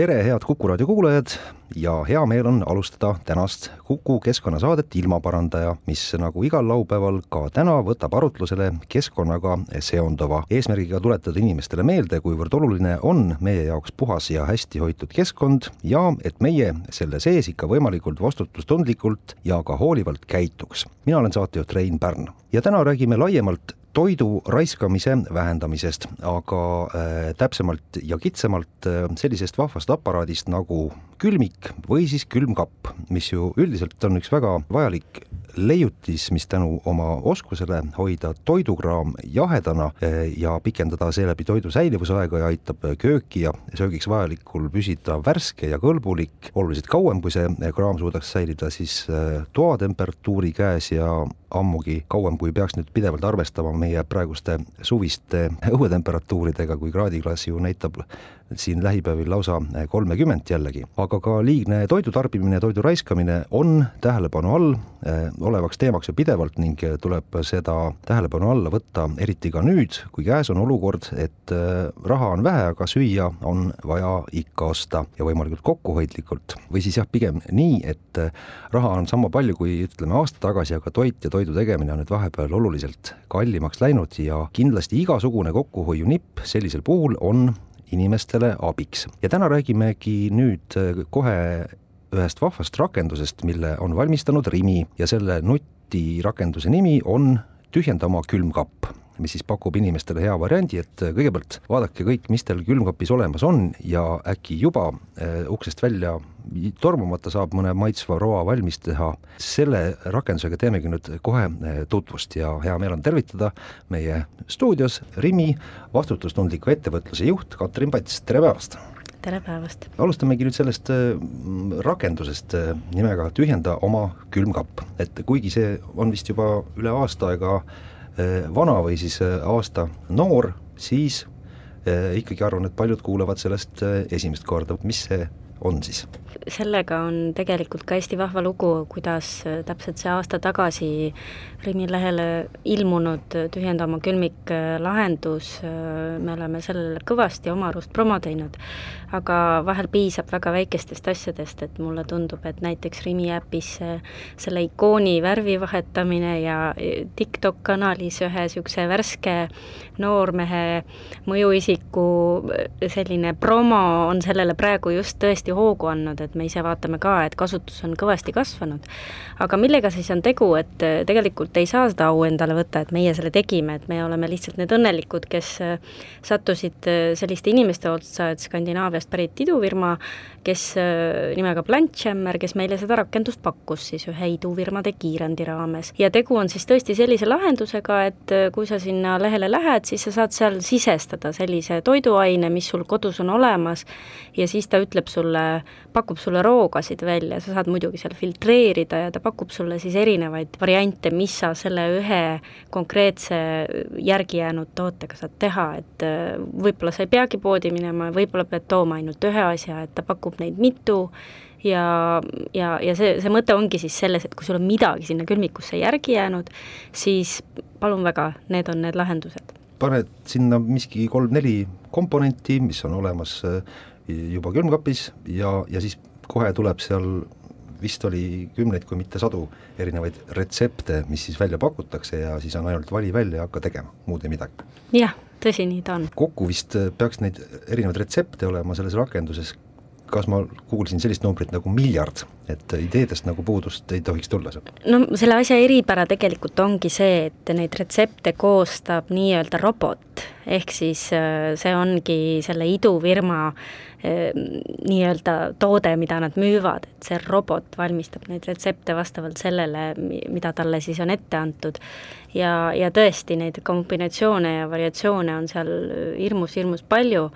tere, head Kuku raadio kuulajad ja hea meel on alustada tänast Kuku keskkonnasaadet Ilmaparandaja, mis nagu igal laupäeval ka täna võtab arutlusele keskkonnaga seonduva, eesmärgiga tuletada inimestele meelde, kuivõrd oluline on meie jaoks puhas ja hästi hoitud keskkond ja et meie selle sees ikka võimalikult vastutustundlikult ja ka hoolivalt käituks. mina olen saatejuht Rein Pärn ja täna räägime laiemalt toidu raiskamise vähendamisest, aga äh, täpsemalt ja kitsamalt äh, sellisest vahvast aparaadist nagu külmik või siis külmkapp, mis ju üldiselt on üks väga vajalik leiutis, mis tänu oma oskusele hoida toidukraam jahedana äh, ja pikendada seeläbi toidu säilivusaega ja aitab kööki ja söögiks vajalikul püsida värske ja kõlbulik. Oluliselt kauem, kui see kraam suudaks säilida siis toatemperatuuri käes ja ammugi kauem, kui peaks nüüd pidevalt arvestama meie praeguste suviste õuetemperatuuridega, kui kraadiklass ju näitab siin lähipäevil lausa kolmekümmend jällegi. aga ka liigne toidu tarbimine, toidu raiskamine on tähelepanu all eh, olevaks teemaks ju pidevalt ning tuleb seda tähelepanu alla võtta, eriti ka nüüd, kui käes on olukord, et eh, raha on vähe, aga süüa on vaja ikka osta ja võimalikult kokkuhoidlikult. või siis jah, pigem nii, et eh, raha on sama palju kui ütleme aasta tagasi, aga toit ja toidu tegemine on nüüd vahepeal oluliselt kallimaks läinud ja kindlasti igasugune kokkuhoiunipp sellisel puhul on inimestele abiks. ja täna räägimegi nüüd äh, kohe ühest vahvast rakendusest, mille on valmistanud Rimi ja selle nutirakenduse nimi on Tühjenda oma külmkapp mis siis pakub inimestele hea variandi, et äh, kõigepealt vaadake kõik, mis teil külmkapis olemas on ja äkki juba äh, uksest välja tormamata saab mõne maitsva roa valmis teha. selle rakendusega teemegi nüüd kohe äh, tutvust ja hea meel on tervitada meie stuudios Rimi vastutustundliku ettevõtluse juht Katrin Pats, tere päevast! tere päevast! alustamegi nüüd sellest rakendusest nimega Tühjenda oma külmkapp, et kuigi see on vist juba üle aasta aega Äh, vana või siis äh, aasta noor, siis äh, ikkagi arvan, et paljud kuulevad sellest esimest korda, mis see on siis? Sellega on tegelikult ka hästi vahva lugu, kuidas täpselt see aasta tagasi Rimi lehele ilmunud Tühjenda oma külmik lahendus, me oleme sellele kõvasti oma arust promo teinud, aga vahel piisab väga väikestest asjadest, et mulle tundub, et näiteks Rimi äpis selle ikooni värvi vahetamine ja TikTok kanalis ühe niisuguse värske noormehe mõjuisiku selline promo on sellele praegu just tõesti hoogu andnud, et me ise vaatame ka, et kasutus on kõvasti kasvanud. aga millega siis on tegu, et tegelikult ei saa seda au endale võtta, et meie selle tegime, et me oleme lihtsalt need õnnelikud, kes sattusid selliste inimeste otsa, et Skandinaavia Austraaliast pärit idufirma, kes nimega Plantjammer, kes meile seda rakendust pakkus siis ühe idufirmade kiirendi raames. ja tegu on siis tõesti sellise lahendusega, et kui sa sinna lehele lähed, siis sa saad seal sisestada sellise toiduaine, mis sul kodus on olemas, ja siis ta ütleb sulle, pakub sulle roogasid välja, sa saad muidugi seal filtreerida ja ta pakub sulle siis erinevaid variante, mis sa selle ühe konkreetse järgi jäänud tootega saad teha, et äh, võib-olla sa ei peagi poodi minema, võib-olla pead tooma ainult ühe asja, et ta pakub neid mitu ja, ja, ja see, see mõte ongi siis selles, et kui sul on midagi sinna külmikusse järgi jäänud, siis palun väga, need on need lahendused. paned sinna miski kolm-neli komponenti, mis on olemas äh, juba külmkapis ja, ja siis kohe tuleb seal vist oli kümneid, kui mitte sadu erinevaid retsepte, mis siis välja pakutakse ja siis on ainult vali välja ja hakka tegema, muud ei midagi. jah tõsi, nii ta on. kokku vist peaks neid erinevaid retsepte olema selles rakenduses, kas ma kuulsin sellist numbrit nagu miljard, et ideedest nagu puudust ei tohiks tulla seal? no selle asja eripära tegelikult ongi see, et neid retsepte koostab nii-öelda robot, ehk siis äh, see ongi selle idufirma äh, nii-öelda toode, mida nad müüvad, et see robot valmistab neid retsepte vastavalt sellele, mida talle siis on ette antud. ja, ja tõesti, neid kombinatsioone ja variatsioone on seal hirmus-hirmus palju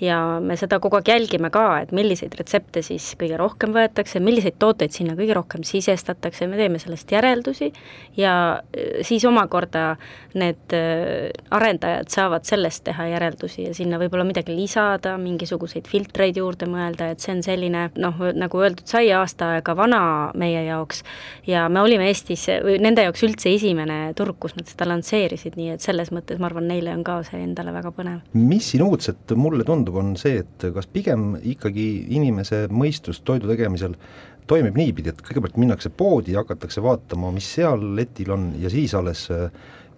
ja me seda kogu aeg jälgime ka, et milliseid retsepte siis kõige rohkem võetakse, milliseid tooteid sinna kõige rohkem sisestatakse, me teeme sellest järeldusi ja äh, siis omakorda need äh, arendajad saavad sellest teha järeldusi ja sinna võib-olla midagi lisada, mingisuguseid filtreid juurde mõelda, et see on selline noh, nagu öeldud sai, aasta aega vana meie jaoks ja me olime Eestis, või nende jaoks üldse esimene turg, kus nad seda lansseerisid, nii et selles mõttes ma arvan, neile on ka see endale väga põnev. mis siin uudset mulle tundub, on see, et kas pigem ikkagi inimese mõistus toidu tegemisel toimib niipidi, et kõigepealt minnakse poodi ja hakatakse vaatama, mis seal letil on ja siis alles äh,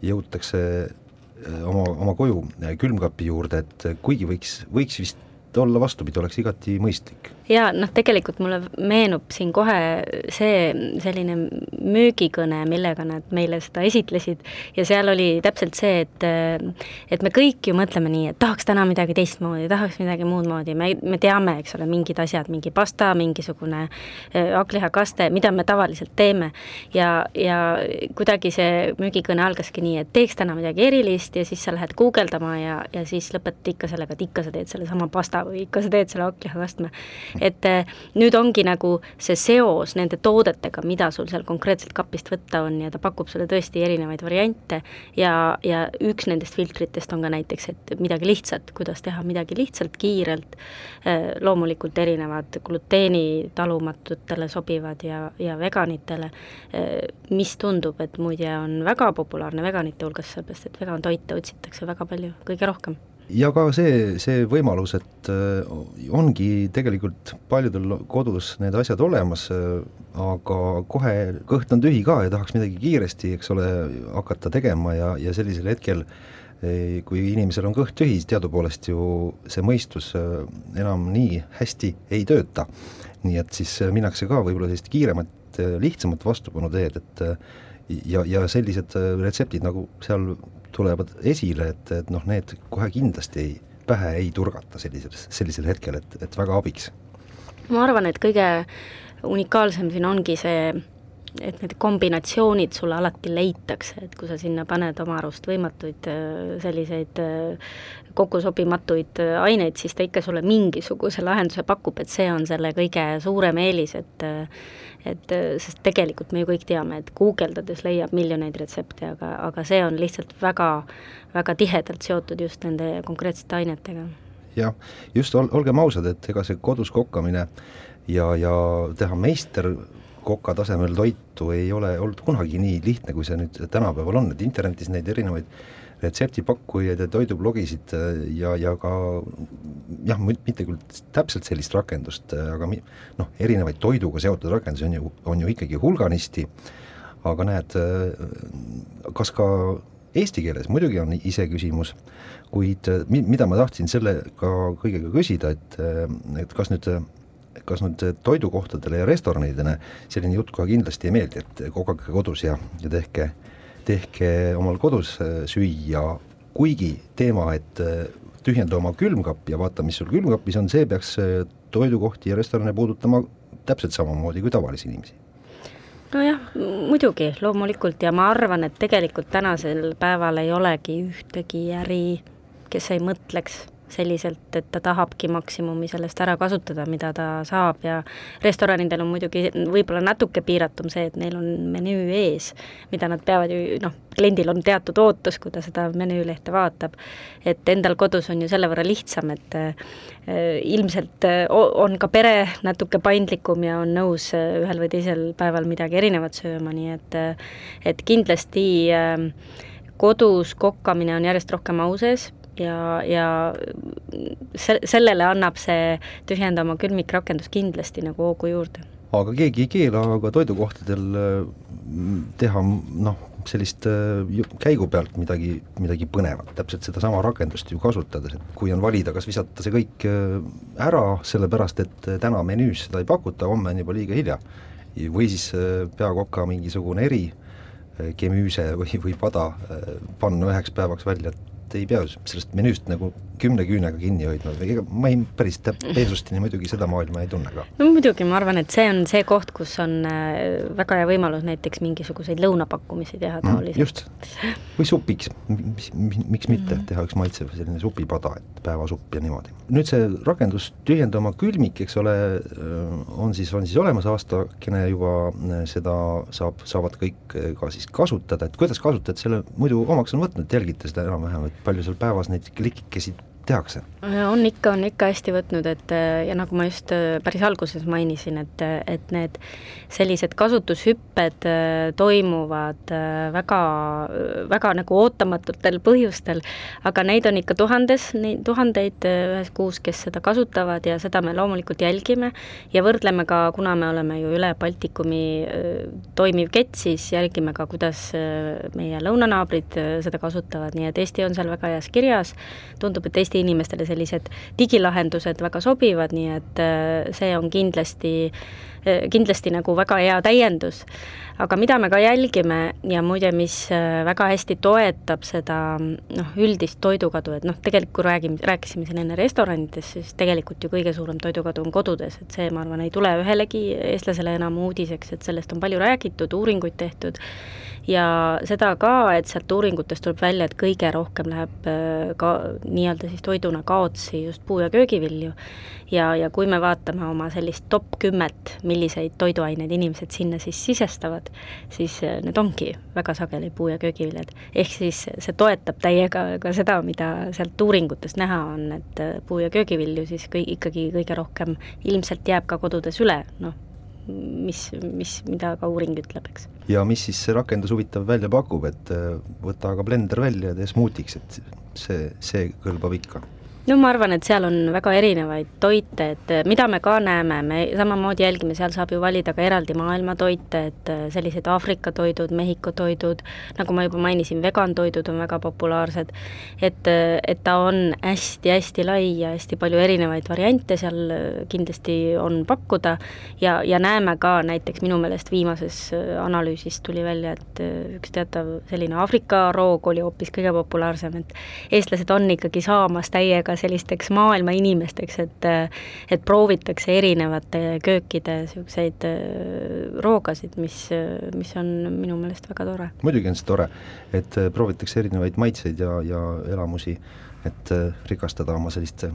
jõutakse äh, oma, oma koju äh, külmkapi juurde, et kuigi võiks, võiks vist olla vastupidi, oleks igati mõistlik jaa, noh tegelikult mulle meenub siin kohe see selline müügikõne, millega nad meile seda esitlesid. Ja seal oli täpselt see, et et me kõik ju mõtleme nii, et tahaks täna midagi teistmoodi, tahaks midagi muud moodi, me, me teame, eks ole, mingid asjad, mingi pasta, mingisugune äh, hakklihakaste, mida me tavaliselt teeme. ja, ja kuidagi see müügikõne algaski nii, et teeks täna midagi erilist ja siis sa lähed guugeldama ja, ja siis lõpetad ikka sellega, et ikka sa teed sellesama pasta või ikka sa teed selle hakklihakastme et eh, nüüd ongi nagu see seos nende toodetega, mida sul seal konkreetselt kapist võtta on ja ta pakub sulle tõesti erinevaid variante. Ja, ja üks nendest filtritest on ka näiteks, et midagi lihtsat, kuidas teha midagi lihtsalt, kiirelt, eh, loomulikult erinevad gluteeni talumatutele sobivad ja, ja veganitele, eh, mis tundub, et muide on väga populaarne veganite hulgas, sellepärast et vegantoite otsitakse väga palju, kõige rohkem ja ka see, see võimalus, et äh, ongi tegelikult paljudel kodus need asjad olemas, äh, aga kohe kõht on tühi ka ja tahaks midagi kiiresti, eks ole, hakata tegema ja, ja sellisel hetkel äh, kui inimesel on kõht tühi, siis teadupoolest ju see mõistus enam nii hästi ei tööta. nii et siis minnakse ka võib-olla sellist kiiremat, lihtsamat vastupanu teed, et ja, ja sellised retseptid, nagu seal tulevad esile, et, et noh, need kohe kindlasti ei, pähe ei turgata sellisel, sellisel hetkel, et, et väga abiks. ma arvan, et kõige unikaalsem siin ongi see, et need kombinatsioonid sulle alati leitakse, et kui sa sinna paned oma arust võimatuid äh, selliseid äh, kokkusobimatuid äh, aineid, siis ta ikka sulle mingisuguse lahenduse pakub, et see on selle kõige suurem eelis, et et sest tegelikult me ju kõik teame, et guugeldades leiab miljoneid retsepte, aga, aga see on lihtsalt väga, väga tihedalt seotud just nende konkreetsete ainetega. jah, just ol-, olgem ausad, et ega see kodus kokkamine ja, ja teha meister koka tasemel toitu ei ole olnud kunagi nii lihtne, kui see nüüd tänapäeval on, et internetis neid erinevaid retseptipakkujaid ja toidublogisid äh, ja, ja ka jah, mitte küll täpselt sellist rakendust, äh, aga mi-, noh, erinevaid toiduga seotud rakendusi on ju, on ju ikkagi hulganisti, aga näed, äh, kas ka eesti keeles? Muidugi on iseküsimus, kuid mi-, mida ma tahtsin sellega kõigega küsida, et, et kas nüüd kas nüüd toidukohtadele ja restoranidele selline jutt kohe kindlasti ei meeldi, et kogage kodus ja, ja tehke, tehke omal kodus äh, süüa, kuigi teema, et äh, tühjenda oma külmkapp ja vaata, mis sul külmkapis on, see peaks äh, toidukohti ja restorane puudutama täpselt samamoodi kui tavalisi inimesi. Nojah, muidugi, loomulikult. Ja ma arvan, et tegelikult tänasel päeval ei olegi ühtegi äri, kes ei mõtleks selliselt, et ta tahabki maksimumi sellest ära kasutada, mida ta saab ja restoranidel on muidugi võib-olla natuke piiratum see, et neil on menüü ees, mida nad peavad ju noh, kliendil on teatud ootus, kui ta seda menüülehte vaatab, et endal kodus on ju selle võrra lihtsam, et äh, ilmselt äh, on ka pere natuke paindlikum ja on nõus äh, ühel või teisel päeval midagi erinevat sööma, nii et et kindlasti kodus kokkamine on järjest rohkem au sees, ja, ja se-, sellele annab see tühjenda oma külmikrakendus kindlasti nagu hoogu juurde. aga keegi ei keela aga toidukohtadel mm, teha noh, sellist äh, käigu pealt midagi, midagi põnevat, täpselt sedasama rakendust ju kasutades, et kui on valida, kas visata see kõik äh, ära, sellepärast et äh, täna menüüs seda ei pakuta, homme on juba liiga hilja. või siis peakoka mingisugune eri kemüüse või, või pada panna üheks päevaks välja, et ei pea sellest menüüst nagu kümne küünega kinni hoidma või ega ma ei päris täp-, Bezostini muidugi seda maailma ei tunne ka. no muidugi, ma arvan, et see on see koht, kus on äh, väga hea võimalus näiteks mingisuguseid lõunapakkumisi teha Mm, taoliselt just, või supiks, mis, miks mitte Mhm. teha üks maitsev selline supipada, et päevasupp ja niimoodi. nüüd see rakendus Tühjenda oma külmik, eks ole, on siis, on siis olemas aastakene juba, seda saab, saavad kõik ka siis kasutada, et kuidas kasutajad selle muidu omaks on võtnud, jälgite seda enam-vähem, et palju seal päevas neid klikikesi tehakse? on ikka, on ikka hästi võtnud, et ja nagu ma just äh, päris alguses mainisin, et, et need sellised kasutushüpped äh, toimuvad äh, väga, väga nagu ootamatutel põhjustel, aga neid on ikka tuhandes, neid tuhandeid ühes kuus, kes seda kasutavad ja seda me loomulikult jälgime ja võrdleme ka, kuna me oleme ju üle Baltikumi toimiv kett, siis jälgime ka, kuidas meie lõunanaabrid seda kasutavad, nii et Eesti on seal väga heas kirjas, tundub, et Eesti inimestele sellised digilahendused väga sobivad, nii et see on kindlasti, kindlasti nagu väga hea täiendus. aga mida me ka jälgime ja muide, mis väga hästi toetab seda noh, üldist toidukadu, et noh, tegelikult kui räägime, rääkisime siin enne restoranidest, siis tegelikult ju kõige suurem toidukadu on kodudes, et see, ma arvan, ei tule ühelegi eestlasele enam uudiseks, et sellest on palju räägitud, uuringuid tehtud ja seda ka, et sealt uuringutest tuleb välja, et kõige rohkem läheb ka nii-öelda siis toiduna kaotsi just puu- ja köögivilju. Ja, ja kui me vaatame oma sellist top kümmet, milliseid toiduaineid inimesed sinna siis sisestavad, siis need ongi väga sageli puu- ja köögiviljad. ehk siis see toetab täiega ka seda, mida sealt uuringutest näha on, et puu- ja köögivilju siis kõi-, ikkagi kõige rohkem ilmselt jääb ka kodudes üle, noh, mis, mis, mida ka uuring ütleb, eks. ja mis siis see rakendus huvitav välja pakub, et võta aga blender välja ja tee smuutiks, et see, see kõlbab ikka no ma arvan, et seal on väga erinevaid toite, et mida me ka näeme, me samamoodi jälgime, seal saab ju valida ka eraldi maailmatoite, et sellised Aafrika toidud, Mehhiko toidud, nagu ma juba mainisin, vegantoidud on väga populaarsed, et, et ta on hästi-hästi lai ja hästi palju erinevaid variante seal kindlasti on pakkuda. Ja, ja näeme ka näiteks minu meelest viimases analüüsis tuli välja, et üks teatav selline Aafrika roog oli hoopis kõige populaarsem, et eestlased on ikkagi saamas täiega sellisteks maailma inimesteks, et et proovitakse erinevate köökide niisuguseid roogasid, mis, mis on minu meelest väga tore. muidugi on see tore, et proovitakse erinevaid maitseid ja, ja elamusi, et rikastada oma sellist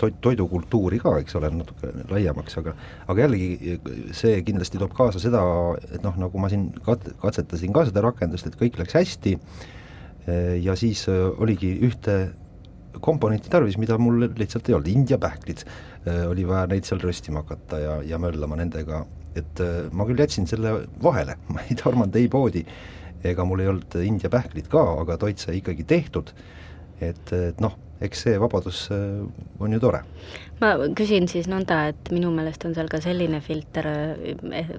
toit, toidukultuuri ka, eks ole, natuke laiemaks, aga aga jällegi see kindlasti toob kaasa seda, et noh, nagu ma siin kat-, katsetasin ka seda rakendust, et kõik läks hästi ja siis oligi ühte komponenti tarvis, mida mul lihtsalt ei olnud, India pähklid, oli vaja neid seal röstima hakata ja, ja möllama nendega, et ma küll jätsin selle vahele, ma ei tormanud ei poodi ega mul ei olnud India pähklid ka, aga toit sai ikkagi tehtud, et, et noh, eks see vabadus on ju tore. Ma küsin siis nõnda, et minu meelest on seal ka selline filter,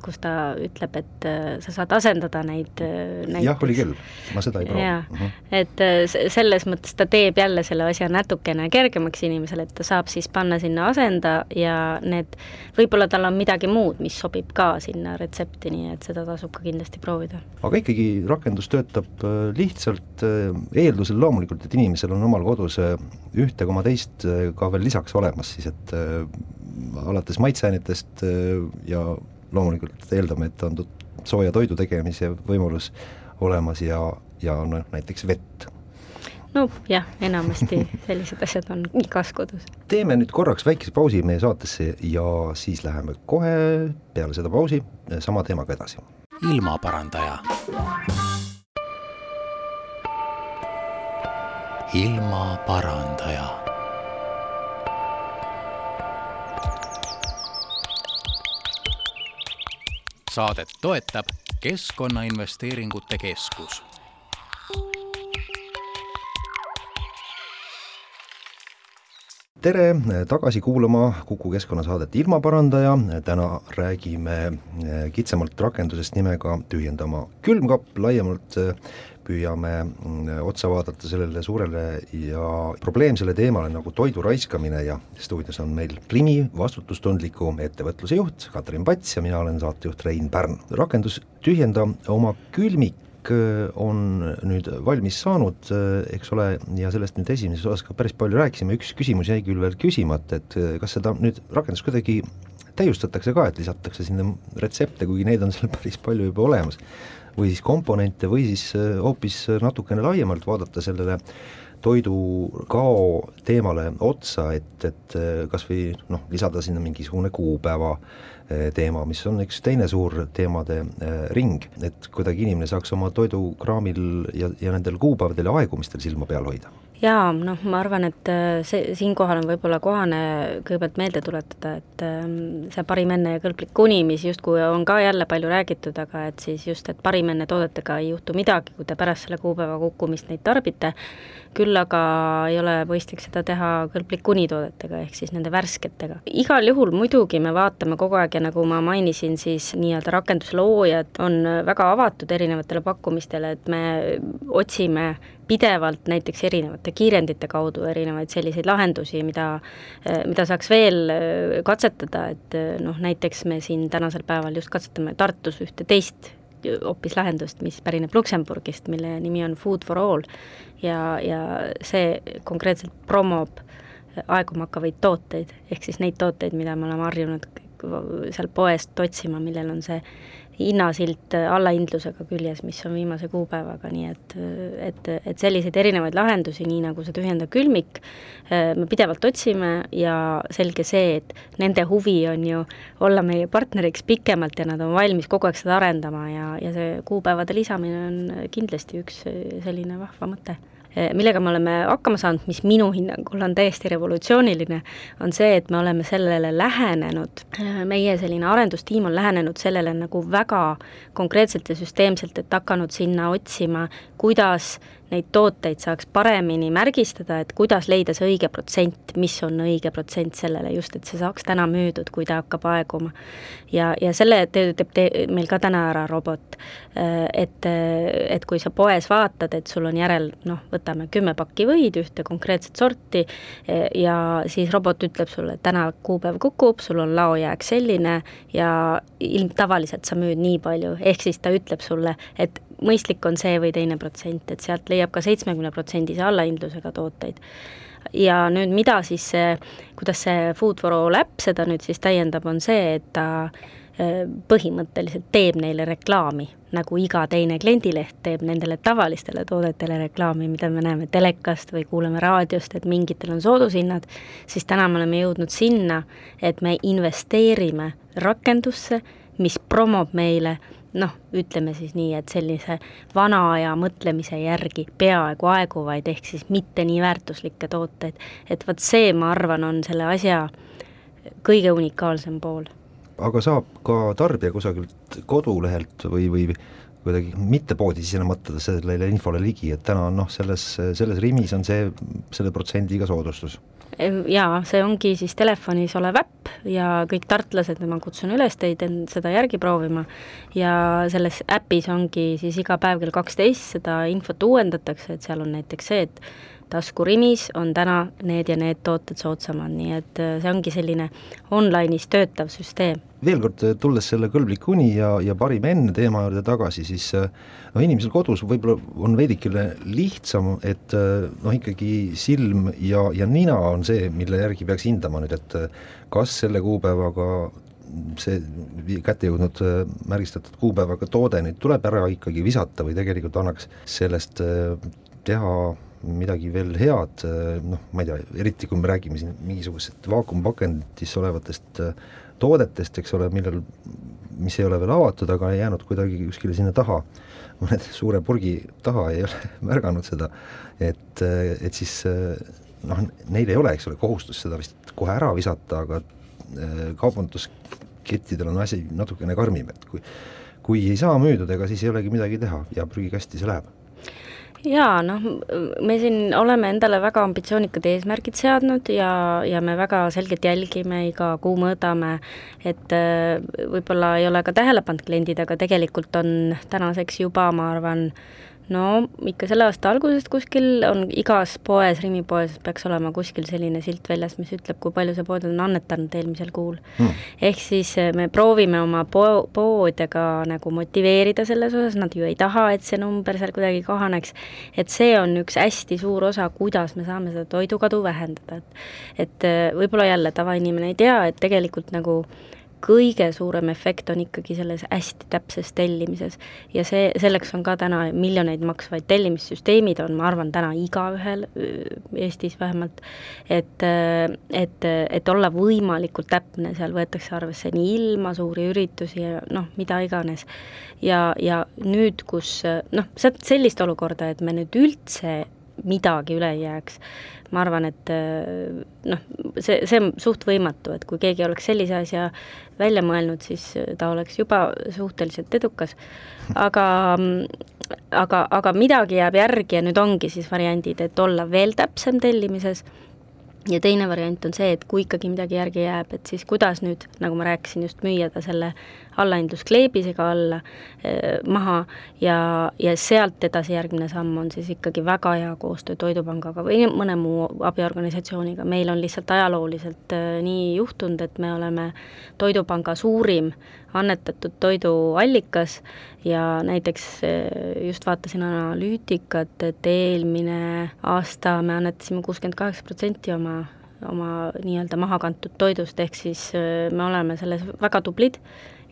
kus ta ütleb, et sa saad asendada neid näiteks. jah, oli küll, ma seda ei proovinud. uh, -huh. et selles mõttes ta teeb jälle selle asja natukene kergemaks inimesele, et ta saab siis panna sinna asenda ja need, võib-olla tal on midagi muud, mis sobib ka sinna retsepti, nii et seda tasub ka kindlasti proovida. aga ikkagi rakendus töötab lihtsalt eeldusel loomulikult, et inimesel on omal kodus ühte koma teist ka veel lisaks olemas siis, et äh, alates maitseainetest äh, ja loomulikult eeldame, et on sooja toidu tegemise võimalus olemas ja, ja noh, näiteks vett. no jah, enamasti sellised asjad on igas kodus. teeme nüüd korraks väikese pausi meie saatesse ja siis läheme kohe peale seda pausi sama teemaga edasi. ilmaparandaja ilmaparandaja. Saadet toetab Keskkonnainvesteeringute Keskus. tere tagasi kuulama Kuku keskkonnasaadet Ilmaparandaja, täna räägime kitsamalt rakendusest nimega Tühjenda oma külmkapp, laiemalt püüame otsa vaadata sellele suurele ja probleemsele teemale nagu toidu raiskamine ja stuudios on meil Rimi vastutustundliku ettevõtluse juht Katrin Pats ja mina olen saatejuht Rein Pärn. rakendus Tühjenda oma külmik külmik on nüüd valmis saanud, eks ole, ja sellest nüüd esimeses osas ka päris palju rääkisime, üks küsimus jäi küll veel küsimata, et kas seda nüüd rakendust kuidagi täiustatakse ka, et lisatakse sinna retsepte, kuigi neid on seal päris palju juba olemas, või siis komponente või siis hoopis natukene laiemalt vaadata sellele toidukao teemale otsa, et, et kas või noh, lisada sinna mingisugune kuupäeva teema, mis on üks teine suur teemade ring, et kuidagi inimene saaks oma toidukraamil ja, ja nendel kuupäevadel ja aegumistel silma peal hoida jaa, noh, ma arvan, et äh, see, siinkohal on võib-olla kohane kõigepealt meelde tuletada, et ähm, see parim enne ja kõlblik kuni, mis justkui on ka jälle palju räägitud, aga et siis just, et parim enne toodetega ei juhtu midagi, kui te pärast selle kuupäeva kukkumist neid tarbite, küll aga ei ole mõistlik seda teha kõlblik kuni toodetega, ehk siis nende värsketega. igal juhul muidugi me vaatame kogu aeg ja nagu ma mainisin, siis nii-öelda rakendusloojad on väga avatud erinevatele pakkumistele, et me otsime pidevalt näiteks erinevate kiirendite kaudu erinevaid selliseid lahendusi, mida, mida saaks veel äh, katsetada, et äh, noh, näiteks me siin tänasel päeval just katsetame Tartus ühte teist hoopis lahendust, mis pärineb Luksemburgist, mille nimi on Food for all ja, ja see konkreetselt promob aeguma hakkavaid tooteid, ehk siis neid tooteid, mida me oleme harjunud seal poest otsima, millel on see hinnasilt allahindlusega küljes, mis on viimase kuupäevaga, nii et, et, et selliseid erinevaid lahendusi, nii nagu see tühjendav külmik, me pidevalt otsime ja selge see, et nende huvi on ju olla meie partneriks pikemalt ja nad on valmis kogu aeg seda arendama ja, ja see kuupäevade lisamine on kindlasti üks selline vahva mõte. Millega me oleme hakkama saanud, mis minu hinnangul on täiesti revolutsiooniline, on see, et me oleme sellele lähenenud, meie selline arendustiim on lähenenud sellele nagu väga konkreetselt ja süsteemselt, et hakanud sinna otsima, kuidas neid tooteid saaks paremini märgistada, et kuidas leida see õige protsent, mis on õige protsent sellele just, et see saaks täna müüdud, kui ta hakkab aeguma. ja, ja selle teeb te, meil ka täna ära robot. Et, et kui sa poes vaatad, et sul on järel noh, võtame kümme pakki võid, ühte konkreetset sorti, ja siis robot ütleb sulle, et täna kuupäev kukub, sul on laojääk selline ja ilm, tavaliselt sa müüd nii palju, ehk siis ta ütleb sulle, et mõistlik on see või teine protsent, et sealt leiab ka seitsmekümne protsendise allahindlusega tooteid. ja nüüd, mida siis see, kuidas see Food for All äpp seda nüüd siis täiendab, on see, et ta äh, põhimõtteliselt teeb neile reklaami, nagu iga teine kliendileht teeb nendele tavalistele toodetele reklaami, mida me näeme telekast või kuuleme raadiost, et mingitel on soodushinnad, siis täna me oleme jõudnud sinna, et me investeerime rakendusse, mis promob meile noh, ütleme siis nii, et sellise vana aja mõtlemise järgi peaaegu aeguvaid, ehk siis mitte nii väärtuslikke tooteid, et vot see, ma arvan, on selle asja kõige unikaalsem pool. aga saab ka tarbija kusagilt kodulehelt või, või kuidagi mitte poodi sisenemata sellele infole ligi, et täna on noh, selles, selles rimis on see, selle protsendiga soodustus jaa, see ongi siis telefonis olev äpp ja kõik tartlased, ma kutsun üles teid seda järgi proovima. Ja selles äpis ongi siis iga päev kell kaksteist seda infot uuendatakse, et seal on näiteks see, et taskurimis on täna need ja need tooted soodsamad, nii et äh, see ongi selline online'is töötav süsteem. veel kord, äh, tulles selle kõlblik uni ja, ja parim enne teema juurde tagasi, siis äh, noh, inimesel kodus võib-olla on veidikene lihtsam, et noh, ikkagi silm ja, ja nina on see, mille järgi peaks hindama nüüd, et kas selle kuupäevaga see kätte jõudnud märgistatud kuupäevaga toode nüüd tuleb ära ikkagi visata või tegelikult annaks sellest teha midagi veel head, noh, ma ei tea, eriti kui me räägime siin mingisugusest vaakumpakendis olevatest äh, toodetest, eks ole, millel, mis ei ole veel avatud, aga jäänud kuidagi kuskile sinna taha, mõne suure purgi taha ei ole märganud seda, et, äh, et siis noh, neil ei ole, eks ole, kohustust seda vist kohe ära visata, aga kaubanduskettidel on asi natukene karmim, et kui kui ei saa müüdud, ega siis ei olegi midagi teha ja prügikasti see läheb jaa, noh, me siin oleme endale väga ambitsioonikad eesmärgid seadnud ja, ja me väga selgelt jälgime, iga kuu mõõdame, et äh, võib-olla ei ole ka tähele pannud kliendid, aga tegelikult on tänaseks juba, ma arvan, no ikka selle aasta algusest kuskil on igas poes, Rimi poes peaks olema kuskil selline silt väljas, mis ütleb, kui palju see pood on annetanud eelmisel kuul. Hmm.. ehk siis eh, me proovime oma po-, poode ka nagu motiveerida selles osas, nad ju ei taha, et see number seal kuidagi kahaneks, et see on üks hästi suur osa, kuidas me saame seda toidukadu vähendada, et et eh, võib-olla jälle tavainimene ei tea, et tegelikult nagu kõige suurem efekt on ikkagi selles hästi täpses tellimises. ja see, selleks on ka täna miljoneid maksvaid tellimissüsteemid, on, ma arvan, täna igaühel Eestis vähemalt, et, et, et olla võimalikult täpne, seal võetakse arvesse nii ilma, suuri üritusi ja noh, mida iganes. ja, ja nüüd, kus noh, sellist olukorda, et me nüüd üldse midagi üle ei jääks, ma arvan, et noh, see, see on suht võimatu, et kui keegi oleks sellise asja välja mõelnud, siis ta oleks juba suhteliselt edukas. aga, aga, aga midagi jääb järgi ja nüüd ongi siis variandid, et olla veel täpsem tellimises ja teine variant on see, et kui ikkagi midagi järgi jääb, et siis kuidas nüüd, nagu ma rääkisin, just müüa ta selle allahindluskleebisega alla eh, maha. Ja, ja sealt edasi järgmine samm on siis ikkagi väga hea koostöö Toidupangaga või mõne muu abiorganisatsiooniga, meil on lihtsalt ajalooliselt eh, nii juhtunud, et me oleme Toidupanga suurim annetatud toiduallikas ja näiteks eh, just vaatasin analüütikat, et eelmine aasta me annetasime kuuskümmend kaheksa protsenti oma oma nii-öelda maha kantud toidust, ehk siis eh, me oleme selles väga tublid,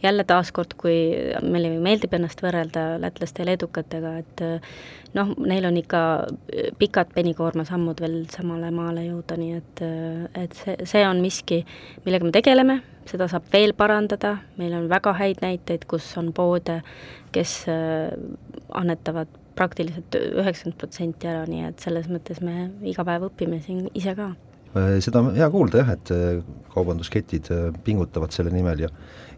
jälle taaskord, kui meile meeldib ennast võrrelda lätlaste ja leedukatega, et eh, noh, neil on ikka pikad penikoorma sammud veel samale maale jõuda, nii et, et see, see on miski, millega me tegeleme, seda saab veel parandada, meil on väga häid näiteid, kus on poode, kes annetavad praktiliselt üheksakümmend protsenti ära, nii et selles mõttes me iga päev õpime siin ise ka. Seda on hea kuulda jah, et kaubandusketid pingutavad selle nimel ja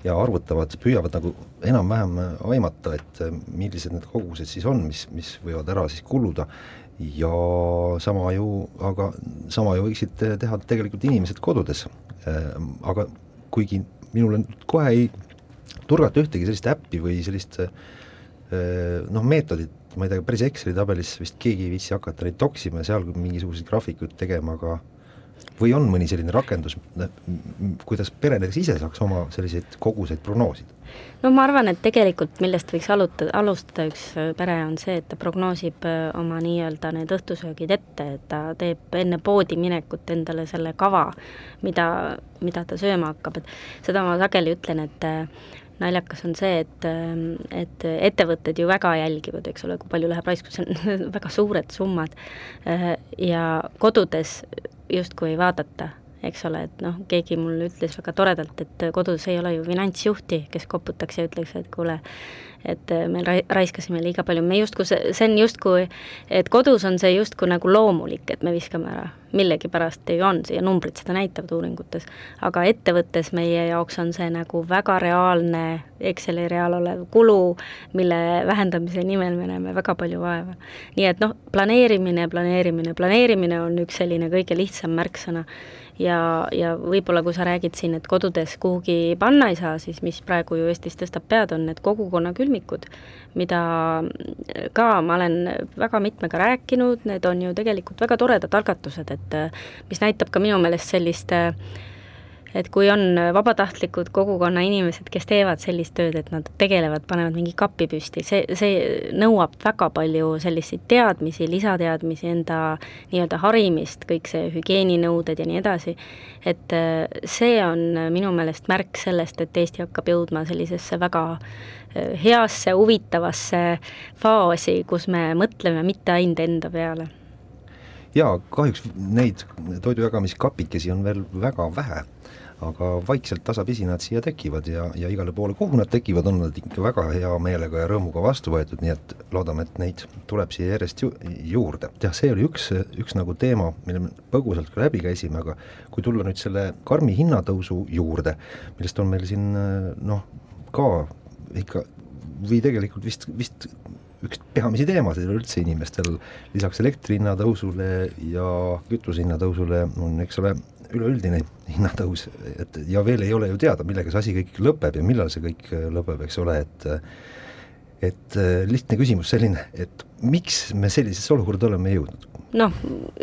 ja arvutavad, püüavad nagu enam-vähem aimata, et millised need kogused siis on, mis, mis võivad ära siis kuluda ja sama ju, aga sama ju võiksid teha tegelikult inimesed kodudes. Aga kuigi minule kohe ei turgata ühtegi sellist äppi või sellist eh, noh, meetodit, ma ei tea, päris Exceli tabelis vist keegi ei viitsi hakata neid toksima ja seal mingisuguseid graafikuid tegema, aga või on mõni selline rakendus, kuidas peredega ise saaks oma selliseid koguseid prognoosida? no ma arvan, et tegelikult millest võiks alutada, alustada üks äh, pere, on see, et ta prognoosib äh, oma nii-öelda need õhtusöögid ette, et ta teeb enne poodi minekut endale selle kava, mida, mida ta sööma hakkab, et seda ma sageli ütlen, et äh, naljakas on see, et, et ettevõtted ju väga jälgivad, eks ole, kui palju läheb raisku, see on väga suured summad ja kodudes justkui ei vaadata eks ole, et noh, keegi mulle ütles väga toredalt, et kodus ei ole ju finantsjuhti, kes koputaks ja ütleks, et kuule, et me raiskasime liiga palju, me justkui, see on justkui, et kodus on see justkui nagu loomulik, et me viskame ära. millegipärast ju on, ja numbrid seda näitavad uuringutes, aga ettevõttes meie jaoks on see nagu väga reaalne Exceli real olev kulu, mille vähendamise nimel me näeme väga palju vaeva. nii et noh, planeerimine, planeerimine, planeerimine on üks selline kõige lihtsam märksõna ja, ja võib-olla kui sa räägid siin, et kodudes kuhugi panna ei saa, siis mis praegu ju Eestis tõstab pead, on need kogukonnakülmikud, mida ka ma olen väga mitmega rääkinud, need on ju tegelikult väga toredad algatused, et mis näitab ka minu meelest sellist äh, et kui on vabatahtlikud kogukonna inimesed, kes teevad sellist tööd, et nad tegelevad, panevad mingi kapi püsti, see, see nõuab väga palju selliseid teadmisi, lisateadmisi, enda nii-öelda harimist, kõik see hügieeninõuded ja nii edasi, et äh, see on minu meelest märk sellest, et Eesti hakkab jõudma sellisesse väga äh, heasse, huvitavasse faasi, kus me mõtleme mitte ainult enda peale. Jaa, kahjuks neid toidujagamiskapikesi on veel väga vähe aga vaikselt tasapisi nad siia tekivad ja, ja igale poole, kuhu nad tekivad, on nad ikka väga hea meelega ja rõõmuga vastu võetud, nii et loodame, et neid tuleb siia järjest ju, juurde. jah, see oli üks, üks nagu teema, mille me põgusalt ka läbi käisime, aga kui tulla nüüd selle karmi hinnatõusu juurde, millest on meil siin noh, ka ikka või tegelikult vist, vist üks peamisi teemasid üleüldse inimestel, lisaks elektri hinna tõusule ja kütuse hinna tõusule on, eks ole, üleüldine hinnatõus, et ja veel ei ole ju teada, millega see asi kõik lõpeb ja millal see kõik lõpeb, eks ole, et et lihtne küsimus selline, et miks me sellisesse olukorda oleme jõudnud? noh,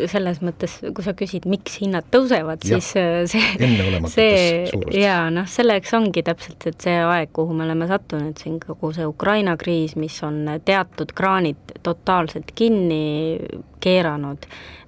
selles mõttes, kui sa küsid, miks hinnad tõusevad, siis äh, see, see jaa, noh, selleks ongi täpselt, et see aeg, kuhu me oleme sattunud, siin kogu see Ukraina kriis, mis on teatud kraanid totaalselt kinni keeranud Äh,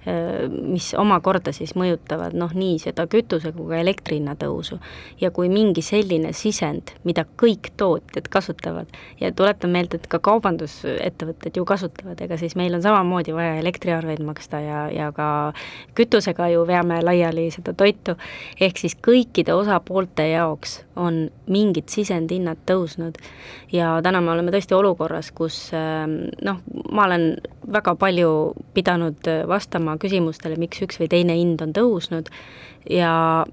mis omakorda siis mõjutavad noh, nii seda kütuse kui ka elektri hinna tõusu. ja kui mingi selline sisend, mida kõik tootjad kasutavad ja tuletan meelde, et ka kaubandusettevõtted ju kasutavad, ega siis meil on samamoodi vaja elektriarveid maksta ja, ja ka kütusega ju veame laiali seda toitu, ehk siis kõikide osapoolte jaoks on mingid sisendhinnad tõusnud. Ja täna me oleme tõesti olukorras, kus ähm, noh, ma olen väga palju pidanud vastama vastama küsimustele, miks üks või teine hind on tõusnud. Ja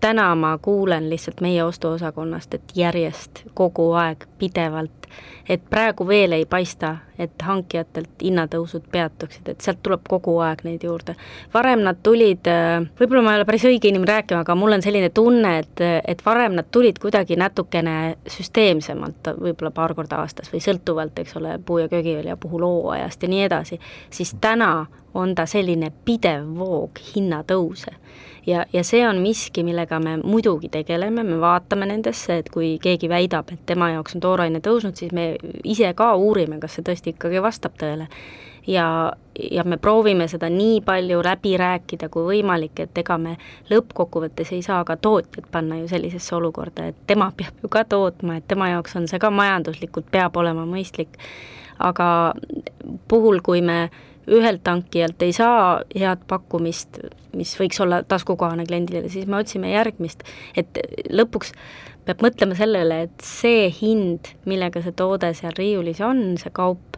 täna ma kuulen lihtsalt meie ostuosakonnast, et järjest kogu aeg pidevalt, et praegu veel ei paista, et hankijatelt hinnatõusud peatuksid, et sealt tuleb kogu aeg neid juurde. varem nad tulid, võib-olla ma ei ole päris õige inimene rääkima, aga mul on selline tunne, et, et varem nad tulid kuidagi natukene süsteemsemalt, võib-olla paar korda aastas või sõltuvalt, eks ole, puu- ja köögivilja puhul hooajast ja nii edasi, siis täna on ta selline pidev voog hinnatõuse. ja, ja see on miski, millega me muidugi tegeleme, me vaatame nendesse, et kui keegi väidab, et tema jaoks on tooraine tõusnud, siis me ise ka uurime, kas see tõesti ikkagi vastab tõele. ja, ja me proovime seda nii palju läbi rääkida kui võimalik, et ega me lõppkokkuvõttes ei saa ka tootjat panna ju sellisesse olukorda, et tema peab ju ka tootma, et tema jaoks on see ka majanduslikult, peab olema mõistlik. aga puhul, kui me ühelt tankijalt ei saa head pakkumist, mis võiks olla taskukohane kliendile, siis me otsime järgmist, et lõpuks peab mõtlema sellele, et see hind, millega see toode seal riiulis on, see kaup,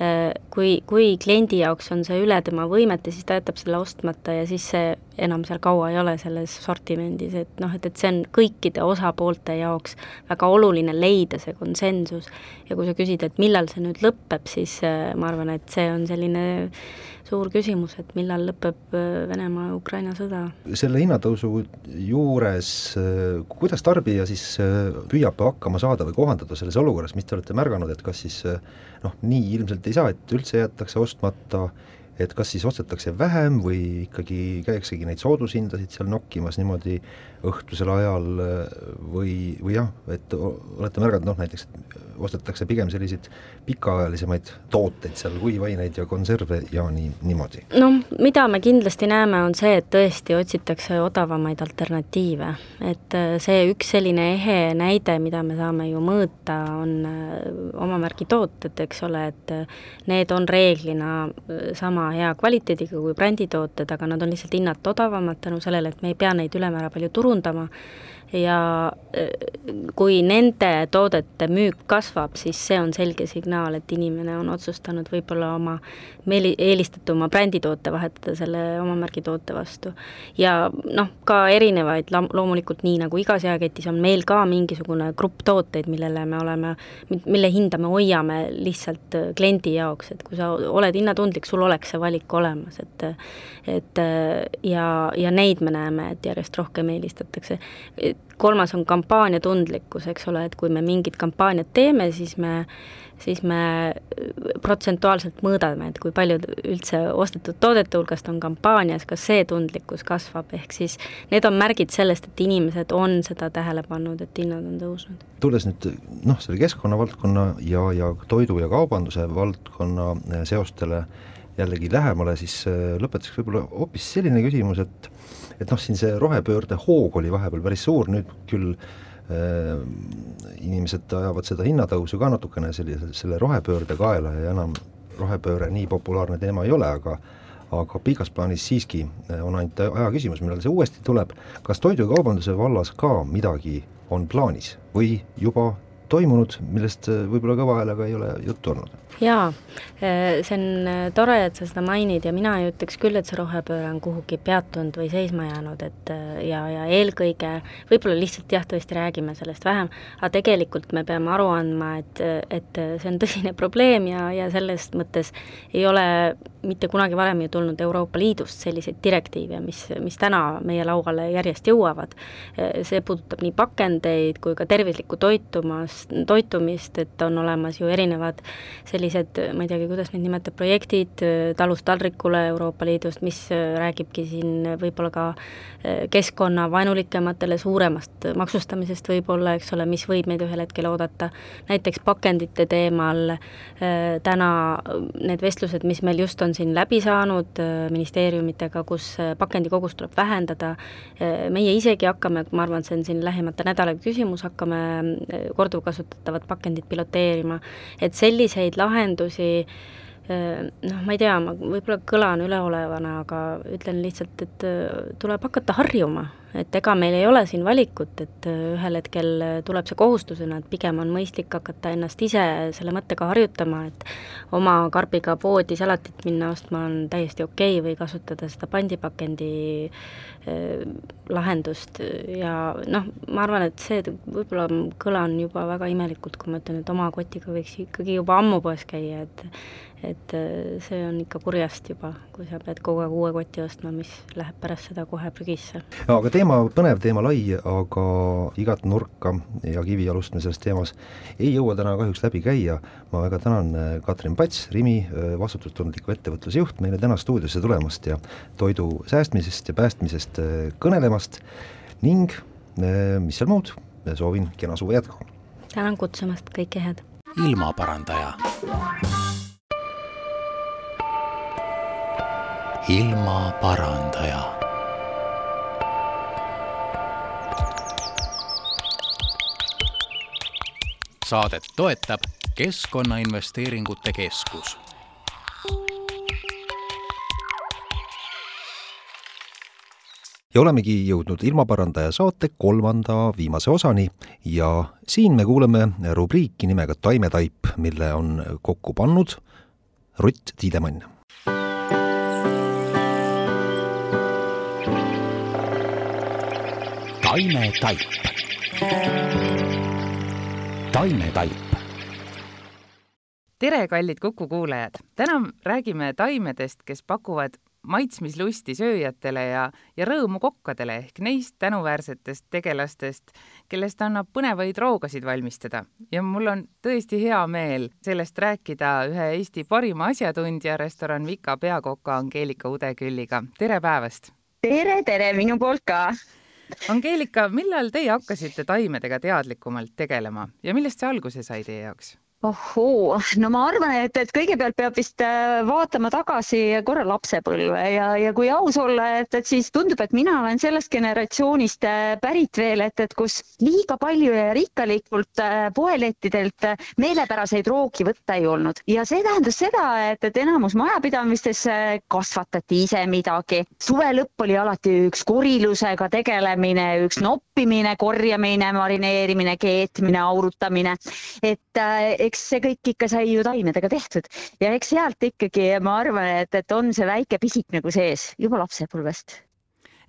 Äh, kui, kui kliendi jaoks on see üle tema võimete, siis ta jätab selle ostmata ja siis see enam seal kaua ei ole selles sortimendis, et noh, et, et see on kõikide osapoolte jaoks väga oluline leida see konsensus. ja kui sa küsid, et millal see nüüd lõpeb, siis äh, ma arvan, et see on selline suur küsimus, et millal lõpeb äh, Venemaa ja Ukraina sõda. selle hinnatõusu juures, kuidas tarbija siis püüab hakkama saada või kohandada selles olukorras, mis te olete märganud, et kas siis noh, nii ilmselt ei saa, et üldse jäetakse ostmata, et kas siis ostetakse vähem või ikkagi käiaksegi neid soodushindasid seal nokkimas niimoodi õhtusel ajal või, või jah, et olete märganud, noh näiteks ostetakse pigem selliseid pikaajalisemaid tooteid seal, kuivaineid ja konserve ja nii, niimoodi? noh, mida me kindlasti näeme, on see, et tõesti otsitakse odavamaid alternatiive. et see üks selline ehe näide, mida me saame ju mõõta, on omamärgi tooted, eks ole, et need on reeglina sama hea kvaliteediga kui bränditooted, aga nad on lihtsalt hinnalt odavamad tänu sellele, et me ei pea neid ülemäära palju turundama ja äh, kui nende toodete müük kasvab, siis see on selge signaal, et inimene on otsustanud võib-olla oma meeli-, eelistatuma bränditoote vahetada selle oma märgitoote vastu. ja noh, ka erinevaid, loomulikult nii nagu igas jaeketis on meil ka mingisugune grupp tooteid, millele me oleme, mille hinda me hoiame lihtsalt äh, kliendi jaoks, et kui sa oled hinnatundlik, sul oleks see valik olemas, et et ja, ja neid me näeme, et järjest rohkem eelistatakse kolmas on kampaaniatundlikkus, eks ole, et kui me mingit kampaaniat teeme, siis me siis me protsentuaalselt mõõdame, et kui palju üldse ostetud toodete hulgast on kampaanias, kas see tundlikkus kasvab, ehk siis need on märgid sellest, et inimesed on seda tähele pannud, et hinnad on tõusnud. tulles nüüd noh, selle keskkonnavaldkonna ja, ja toidu ja kaubanduse valdkonna eh, seostele jällegi lähemale, siis eh, lõpetuseks võib-olla hoopis selline küsimus, et et noh, siin see rohepöörde hoog oli vahepeal päris suur, nüüd küll äh, inimesed ajavad seda hinnatõusu ka natukene sellise, selle rohepöörde kaela ja enam rohepööre nii populaarne teema ei ole, aga aga pikas plaanis siiski äh, on ainult aja küsimus, millal see uuesti tuleb, kas toidukaubanduse vallas ka midagi on plaanis või juba toimunud, millest äh, võib-olla kõva häälega ei ole juttu olnud? jaa, äh, see on äh, tore, et sa seda mainid ja mina ei ütleks küll, et see rohepööre on kuhugi peatunud või seisma jäänud, et ja, ja eelkõige võib-olla lihtsalt jah, tõesti räägime sellest vähem, aga tegelikult me peame aru andma, et, et see on tõsine probleem ja, ja selles mõttes ei ole mitte kunagi varem ju tulnud Euroopa Liidust selliseid direktiive, mis, mis täna meie lauale järjest jõuavad. see puudutab nii pakendeid kui ka tervislikku toitumast, toitumas, toitumist, et on olemas ju erinevad sellised, ma ei teagi, kuidas neid nimetada, projektid talust taldrikule Euroopa Liidust, mis räägibki siin võib-olla ka keskkonnavaenulikematele suuremast maksustamisest võib-olla, eks ole, mis võib meid ühel hetkel oodata, näiteks pakendite teemal täna need vestlused, mis meil just on siin läbi saanud ministeeriumitega, kus pakendikogust tuleb vähendada, meie isegi hakkame, ma arvan, see on siin lähimate nädalate küsimus, hakkame eh, korduvkasutatavat pakendit piloteerima, et selliseid lahendusi eh, noh, ma ei tea, ma võib-olla kõlan üleolevana, aga ütlen lihtsalt, et eh, tuleb hakata harjuma. Et ega meil ei ole siin valikut, et äh, ühel hetkel äh, tuleb see kohustusena, et pigem on mõistlik hakata ennast ise selle mõttega harjutama, et oma karbiga poodi salatit minna ostma on täiesti okei okay või kasutada seda pandipakendi äh, lahendust. Ja noh, ma arvan, et see võib-olla kõlan juba väga imelikult, kui ma ütlen, et oma kotiga võiks ikkagi juba ammu poes käia, et et see on ikka kurjast juba, kui sa pead kogu aeg uue koti ostma, mis läheb pärast seda kohe prügisse. aga teema, põnev teema, lai, aga igat nurka ja kivialust me selles teemas ei jõua täna kahjuks läbi käia, ma väga tänan äh, Katrin Pats, Rimi äh, vastutustundliku ettevõtluse juht, meile täna stuudiosse tulemast ja toidu säästmisest ja päästmisest äh, kõnelemast ning mis seal muud, soovin kena suve jätku! tänan kutsumast, kõike head! ilmaparandaja ilmaparandaja saadet toetab Keskkonnainvesteeringute Keskus. ja olemegi jõudnud ilmaparandaja saate kolmanda viimase osani ja siin me kuuleme rubriiki nimega Taimetaip, mille on kokku pannud Rutt Tiidemann. Taimetaip taimetaip. tere, kallid Kuku kuulajad! täna räägime taimedest, kes pakuvad maitsmislusti sööjatele ja, ja rõõmu kokkadele ehk neist tänuväärsetest tegelastest, kellest annab põnevaid roogasid valmistada. ja mul on tõesti hea meel sellest rääkida ühe Eesti parima asjatundja, restoran Vika peakoka Angeelika Udekülliga. tere päevast! tere, tere minu poolt ka! Angeelika, millal teie hakkasite taimedega teadlikumalt tegelema ja millest see alguse sai teie jaoks? Ohoo, no ma arvan, et, et kõigepealt peab vist äh, vaatama tagasi korra lapsepõlve ja, ja kui aus olla, et, et siis tundub, et mina olen sellest generatsioonist äh, pärit veel, et, et kus liiga palju ja rikkalikult äh, poelettidelt meelepäraseid roogi võtta ei olnud ja see tähendas seda, et, et enamus majapidamistes kasvatati ise midagi. suve lõpp oli alati üks korilusega tegelemine, üks noppimine, korjamine, marineerimine, keetmine, aurutamine, et eks see kõik ikka sai ju taimedega tehtud. Ja eks sealt ikkagi ma arvan, et, et on see väike pisik nagu sees juba lapsepõlvest.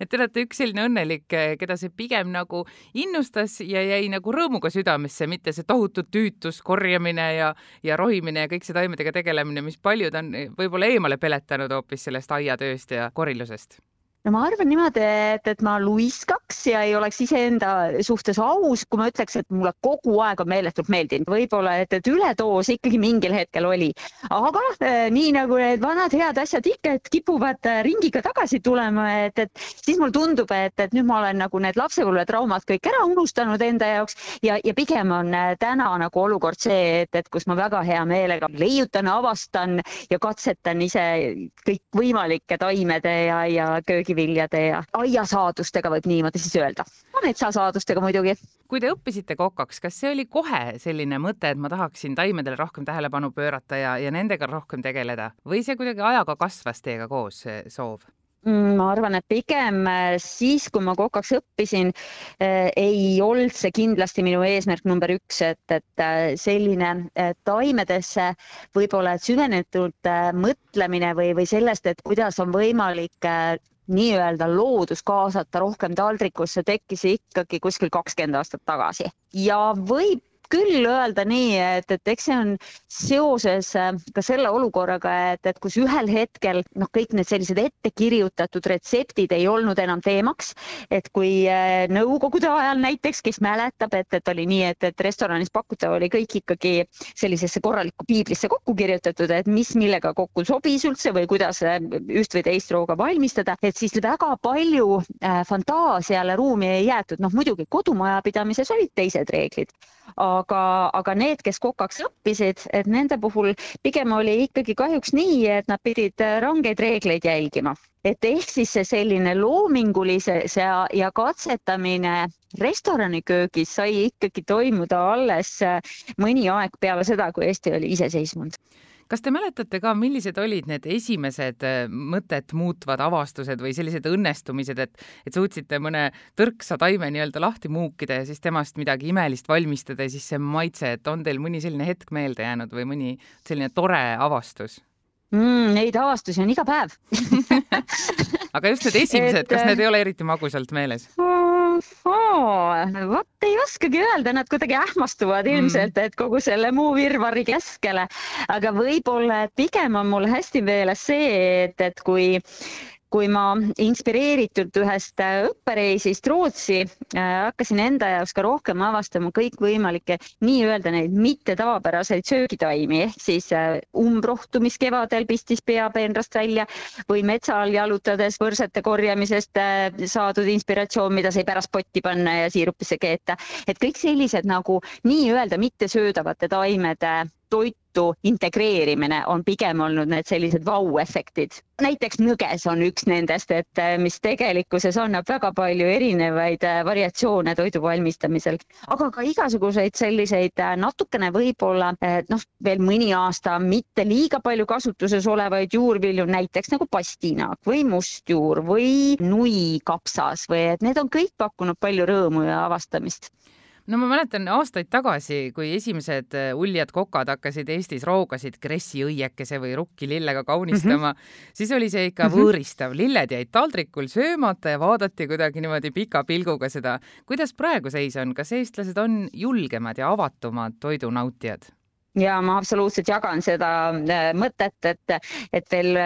Et te olete üks selline õnnelik, keda see pigem nagu innustas ja jäi nagu rõõmuga südamesse, mitte see tohutu tüütus, korjamine ja, ja rohimine ja kõik see taimedega tegelemine, mis paljud on võib-olla eemale peletanud hoopis sellest aiatööst ja korilusest no ma arvan niimoodi, et, et ma luiskaks ja ei oleks iseenda suhtes aus, kui ma ütleks, et mulle kogu aeg on meeletult meeldinud, võib-olla, et, et üledoos ikkagi mingil hetkel oli. aga eh, nii nagu need vanad head asjad ikka, et kipuvad eh, ringiga tagasi tulema, et, et siis mulle tundub, et, et nüüd ma olen nagu need lapsepõlvetraumad kõik ära unustanud enda jaoks ja, ja pigem on eh, täna nagu olukord see, et, et kus ma väga hea meelega leiutan, avastan ja katsetan ise kõikvõimalike taimede ja, ja köögi köögiviljade ja aiasaadustega võib niimoodi siis öelda. metsasaadustega muidugi. kui te õppisite kokaks, kas see oli kohe selline mõte, et ma tahaksin taimedele rohkem tähelepanu pöörata ja, ja nendega rohkem tegeleda või see kuidagi ajaga kasvas teiega koos, see soov? Mm, ma arvan, et pigem äh, siis, kui ma kokaks õppisin, äh, ei olnud see kindlasti minu eesmärk number üks, et, et äh, selline taimedesse võib-olla süvenetult mõtlemine või, või sellest, et kuidas on võimalik nii-öelda loodus kaasata rohkem taldrikusse tekkis ikkagi kuskil kakskümmend aastat tagasi. Ja võib küll öelda nii, et, et eks see on seoses äh, ka selle olukorraga, et, et kus ühel hetkel noh, kõik need sellised ettekirjutatud retseptid ei olnud enam teemaks, et kui äh, nõukogude ajal näiteks, kes mäletab, et, et oli nii, et, et restoranis pakutav oli kõik ikkagi sellisesse korralikku piiblisse kokku kirjutatud, et mis millega kokku sobis üldse või kuidas äh, üht või teist rooga valmistada, et siis väga palju fantaasiale ruumi ei jäetud, noh muidugi kodumajapidamises olid teised reeglid, aga, aga need, kes kokaks õppisid, et nende puhul pigem oli ikkagi kahjuks nii, et nad pidid rangeid reegleid jälgima. Et ehk siis see selline loomingulises ja, ja katsetamine restoraniköögis sai ikkagi toimuda alles mõni aeg peale seda, kui Eesti oli iseseisvunud kas te mäletate ka, millised olid need esimesed äh, mõtet muutvad avastused või sellised õnnestumised, et, et suutsite mõne tõrksa taime nii-öelda lahti muukida ja siis temast midagi imelist valmistada ja siis see maitse, et on teil mõni selline hetk meelde jäänud või mõni selline tore avastus? mm,? Neid avastusi on iga päev aga just need esimesed, kas need ei ole eriti magusalt meeles? Vot ei oskagi öelda, nad kuidagi ähmastuvad mm. ilmselt, et kogu selle muu virvarri keskele, aga võib-olla pigem on mul hästi meeles see, et, et kui kui ma inspireeritult ühest äh, õppereisist Rootsi äh, hakkasin enda jaoks ka rohkem avastama kõikvõimalikke nii-öelda neid mitte tavapäraseid söögitaimi ehk siis äh, umbrohtu, mis kevadel pistis pea peenrast välja või metsa all jalutades võrsete korjamisest saadud inspiratsioon, mida sai pärast potti panna ja siirupisse keeta. et kõik sellised nagu nii-öelda mittesöödavate taimede toitu integreerimine on pigem olnud need sellised vau-efektid. näiteks nõges on üks nendest, et äh, mis tegelikkuses annab väga palju erinevaid äh, variatsioone toidu valmistamisel, aga ka igasuguseid selliseid äh, natukene võib-olla noh, veel mõni aasta mitte liiga palju kasutuses olevaid juurvilju, näiteks nagu pastinak või mustjuur või nuikapsas või et need on kõik pakkunud palju rõõmu ja avastamist no ma mäletan aastaid tagasi, kui esimesed äh, uljad kokad hakkasid Eestis roogasid kressiõiekese või rukkilillega kaunistama mm, -hmm. siis oli see ikka -hmm. võõristav, lilled jäid taldrikul söömata ja vaadati kuidagi niimoodi pika pilguga seda. kuidas praegu seis on, kas eestlased on julgemad ja avatumad toidunautijad? Ja ma absoluutselt jagan seda äh, mõtet, et, et veel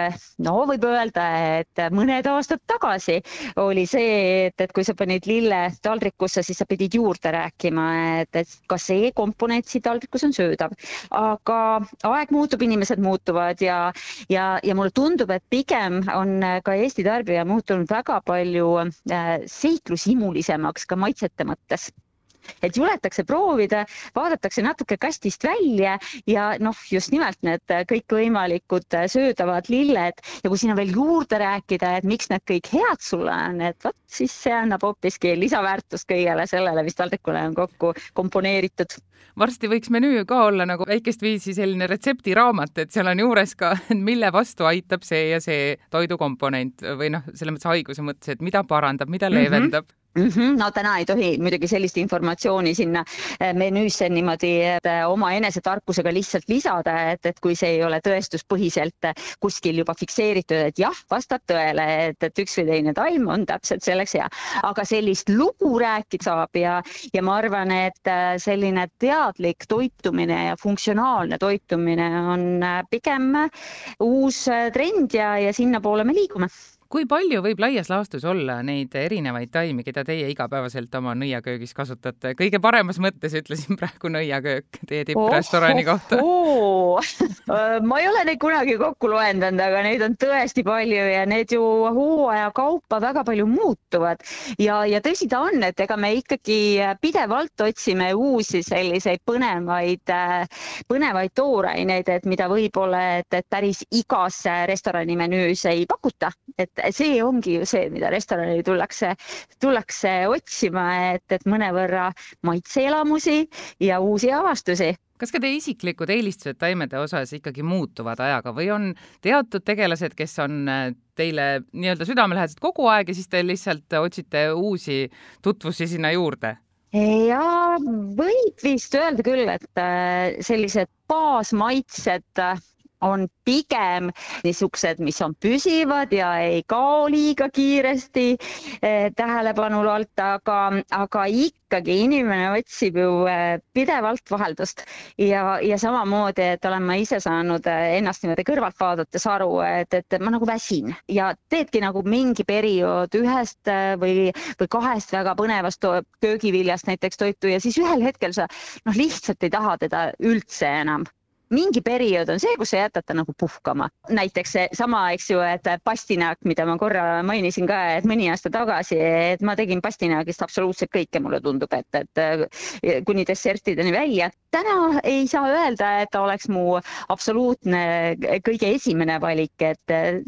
no võib öelda, et mõned aastad tagasi oli see, et, et kui sa panid lille taldrikusse, siis sa pidid juurde rääkima, et, et kas see komponent siin taldrikus on söödav. aga aeg muutub, inimesed muutuvad ja, ja, ja mulle tundub, et pigem on ka Eesti tarbija muutunud väga palju äh, seiklushimulisemaks ka maitsete mõttes et juletakse proovida, vaadatakse natuke kastist välja ja noh, just nimelt need kõikvõimalikud söödavad lilled ja kui sinna veel juurde rääkida, et miks need kõik head sulle on, et vot siis see annab hoopiski lisaväärtust kõigele sellele, mis taldrikule on kokku komponeeritud varsti võiks menüü ka olla nagu väikest viisi selline retseptiraamat, et seal on juures ka, mille vastu aitab see ja see toidukomponent või noh, selles mõttes haiguse mõttes, et mida parandab, mida mhm. leevendab mm. -hmm mm. -hmm. no täna ei tohi muidugi sellist informatsiooni sinna eh, menüüsse niimoodi eh, oma enesetarkusega lihtsalt lisada, et, et kui see ei ole tõestuspõhiselt eh, kuskil juba fikseeritud, et jah, vastab tõele, et, et üks või teine taim on täpselt selleks hea, aga sellist lugu rääkida saab ja, ja ma arvan, et selline teadlik toitumine ja funktsionaalne toitumine on pigem uus trend ja, ja sinnapoole me liigume kui palju võib laias laastus olla neid erinevaid taimi, keda teie igapäevaselt oma nõiaköögis kasutate? kõige paremas mõttes ütlesin praegu nõiaköök teie tipprestorani oh, kohta oh,. Oh. ma ei ole neid kunagi kokku loendanud, aga neid on tõesti palju ja need ju hooaja kaupa väga palju muutuvad ja, ja tõsi ta on, et ega me ikkagi pidevalt otsime uusi selliseid põnevaid, põnevaid tooraineid, et mida võib-olla, et, et päris igas restorani menüüs ei pakuta, et et see ongi ju see, mida restorani tullakse, tullakse otsima, et, et mõnevõrra maitseelamusi ja uusi avastusi kas ka teie isiklikud eelistused taimede osas ikkagi muutuvad ajaga või on teatud tegelased, kes on äh, teile nii-öelda südamelähedased kogu aeg ja siis te lihtsalt otsite uusi tutvusi sinna juurde? ja võib vist öelda küll, et äh, sellised baasmaitsed on pigem niisugused, mis on püsivad ja ei kao liiga kiiresti eh, tähelepanu alt, aga, aga ikkagi inimene otsib ju eh, pidevalt vaheldust. Ja, ja samamoodi, et olen ma ise saanud eh, ennast niimoodi kõrvalt vaadates aru, et, et ma nagu väsin ja teedki nagu mingi periood ühest või, või kahest väga põnevast köögiviljast näiteks toitu ja siis ühel hetkel sa noh, lihtsalt ei taha teda üldse enam mingi periood on see, kus sa jätad ta nagu puhkama. näiteks seesama, eks ju, et pastinaak, mida ma korra mainisin ka, et mõni aasta tagasi, et ma tegin pastinaagist absoluutselt kõike, mulle tundub, et, et kuni dessertideni välja. täna ei saa öelda, et ta oleks mu absoluutne kõige esimene valik, et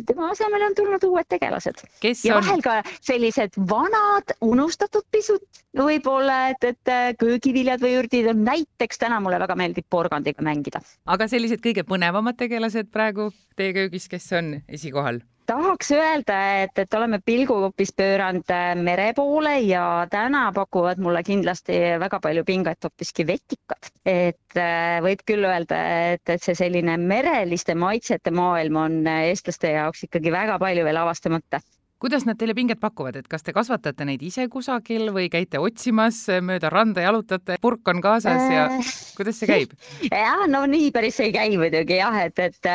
tema asemele on tulnud uued tegelased. ja vahel ka sellised vanad, unustatud pisut võib-olla, et, et köögiviljad või ürdid on näiteks täna mulle väga meeldib porgandiga mängida aga sellised kõige põnevamad tegelased praegu teie köögis, kes on esikohal? tahaks öelda, et, et oleme pilgu hoopis pööranud äh, mere poole ja täna pakuvad mulle kindlasti väga palju pinget hoopiski vetikad. et äh, võib küll öelda, et, et see selline mereliste maitsete maailm on äh, eestlaste jaoks ikkagi väga palju veel avastamata kuidas nad teile pinget pakuvad, et kas te kasvatate neid ise kusagil või käite otsimas mööda randa, jalutate, purk on kaasas ja äh. kuidas see käib? jah, no nii päris ei käi muidugi jah, et, et,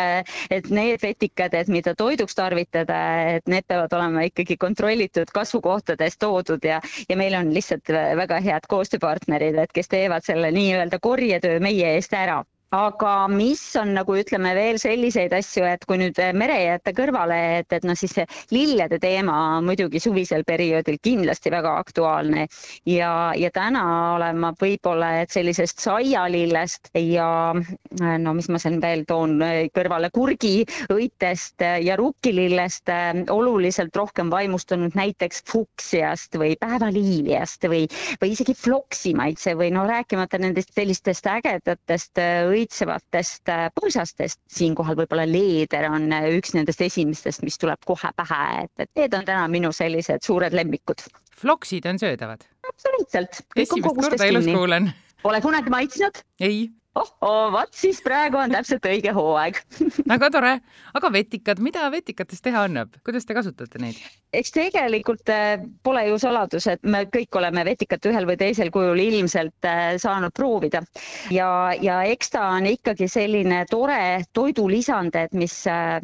et need vetikad, et mida toiduks tarvitada, et need peavad olema ikkagi kontrollitud kasvukohtadest toodud ja, ja meil on lihtsalt väga head koostööpartnerid, et kes teevad selle nii-öelda korjetöö meie eest ära aga mis on nagu ütleme veel selliseid asju, et kui nüüd mere jätta kõrvale, et, et noh, siis see lillede teema on muidugi suvisel perioodil kindlasti väga aktuaalne. Ja, ja täna olen ma võib-olla, et sellisest saialillest ja no mis ma siin veel toon kõrvale, kurgiõitest ja rukkilillest oluliselt rohkem vaimustunud näiteks fuksiast või päevaliiliast või, või isegi floksimaitse või no rääkimata nendest sellistest ägedatest õitest õitsevatest äh, põõsastest. siinkohal võib-olla leeder on äh, üks nendest esimestest, mis tuleb kohe pähe, et, et need on täna minu sellised suured lemmikud. Floksid on söödavad? absoluutselt. esimest korda elus kuulen. Pole kunagi maitsnud? ei oh-oo, vot siis praegu on täpselt õige hooaeg väga tore, aga vetikad, mida vetikatest teha annab, kuidas te kasutate neid? eks tegelikult äh, pole ju saladus, et me kõik oleme vetikat ühel või teisel kujul ilmselt äh, saanud proovida ja, ja eks ta on ikkagi selline tore toidulisand, et mis äh,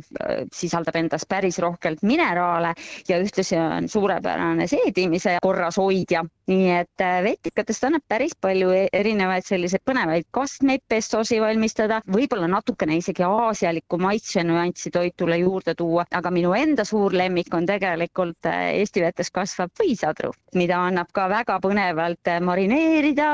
sisaldab endas päris rohkelt mineraale ja ühtlasi on suurepärane seedimise korrashoidja. nii et vetikatest annab päris palju e-, erinevaid selliseid põnevaid kastmeid pestosi valmistada, võib-olla natukene isegi aasialikku maitsenüanssi toitule juurde tuua, aga minu enda suur lemmik on tegelikult äh, Eesti vetes kasvav võisadru, mida annab ka väga põnevalt äh, marineerida,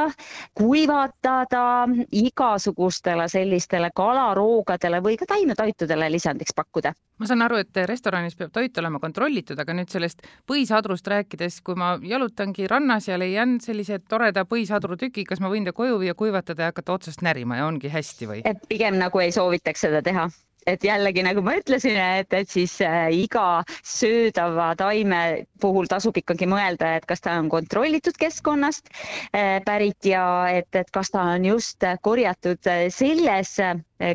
kuivatada igasugustele sellistele kalaroogadele või ka taimetoitudele lisandiks pakkuda. Ma saan aru, et restoranis peab toit olema kontrollitud, aga nüüd sellest põisadrust rääkides, kui ma jalutangi rannas ja leian sellise toreda põisadru tüki, kas ma võin ta koju viia, kuivatada ja hakata otsast närima ja ongi hästi või? et pigem nagu ei soovitaks seda teha et jällegi, nagu ma ütlesin, et, et siis äh, iga söödava taime puhul tasub ikkagi mõelda, et kas ta on kontrollitud keskkonnast äh, pärit ja et, et kas ta on just korjatud äh, selles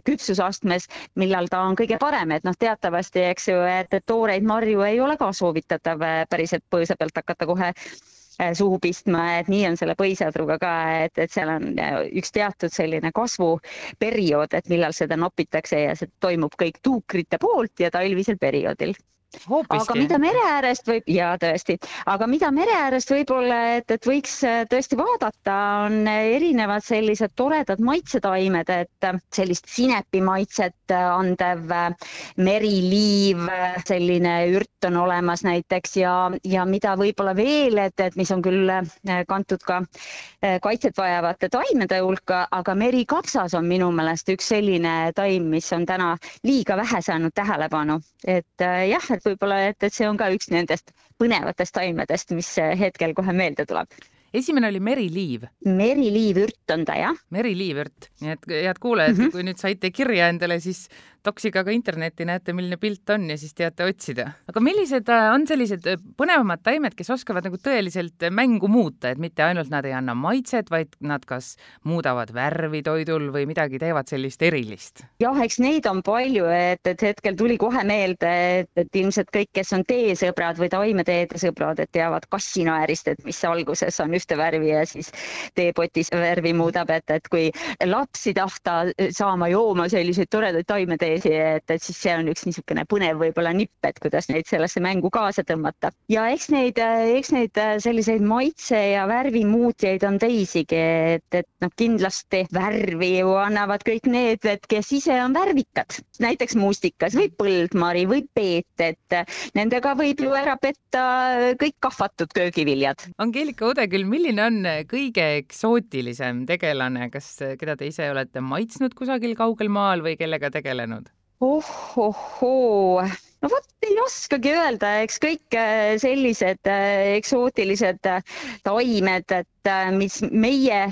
küpsusastmes, millal ta on kõige parem, et noh, teatavasti, eks ju, et tooreid marju ei ole ka soovitatav päriselt põõsa pealt hakata kohe Äh, suhu pistma, et nii on selle põhiseadruga ka, et, et seal on äh, üks teatud selline kasvuperiood, et millal seda nopitakse ja see toimub kõik tuukrite poolt ja talvisel perioodil. Aga mida mere äärest võib ja tõesti, aga mida mere äärest võib-olla, et, et võiks äh, tõesti vaadata, on erinevad sellised toredad maitsetaimed, et äh, sellist sinepimaitset äh, andev meriliiv, selline ürt on olemas näiteks ja, ja mida võib-olla veel, et, et mis on küll kantud ka kaitset vajavate taimede hulka, aga merikapsas on minu meelest üks selline taim, mis on täna liiga vähe saanud tähelepanu, et jah, et võib-olla, et, et see on ka üks nendest põnevatest taimedest, mis hetkel kohe meelde tuleb esimene oli meriliiv. meriliivürt on ta jah. meriliivürt, nii et head kuulajad mm, -hmm. kui nüüd saite kirja endale, siis toksiga ka internetti, näete, milline pilt on ja siis teate otsida. aga millised äh, on sellised äh, põnevamad taimed, kes oskavad nagu tõeliselt mängu muuta, et mitte ainult nad ei anna maitset, vaid nad kas muudavad värvi toidul või midagi teevad sellist erilist? jah, eks neid on palju, et, et hetkel tuli kohe meelde, et, et ilmselt kõik, kes on teesõbrad või taimeteede sõbrad, et teavad kassinaerist, et mis alguses on ühte värvi ja siis teepotis värvi muudab, et, et kui lapsi tahta saama jooma selliseid toredaid taimeteesi, et, et siis see on üks niisugune põnev võib-olla nipp, et kuidas neid sellesse mängu kaasa tõmmata. ja eks neid, eks neid selliseid maitse ja värvimuutjaid on teisigi, et, et noh, kindlasti värvi ju annavad kõik need, et kes ise on värvikad, näiteks mustikas või põldmari või peet, et nendega võib ju ära petta kõik kahvatud köögiviljad. Angeelika Udeküll, milline on kõige eksootilisem tegelane, kas, keda te ise olete maitsnud kusagil kaugel maal või kellega tegelenud? Oh-oh-hoo, no vot ei oskagi öelda, eks kõik äh, sellised äh, eksootilised äh, taimed, et mis meie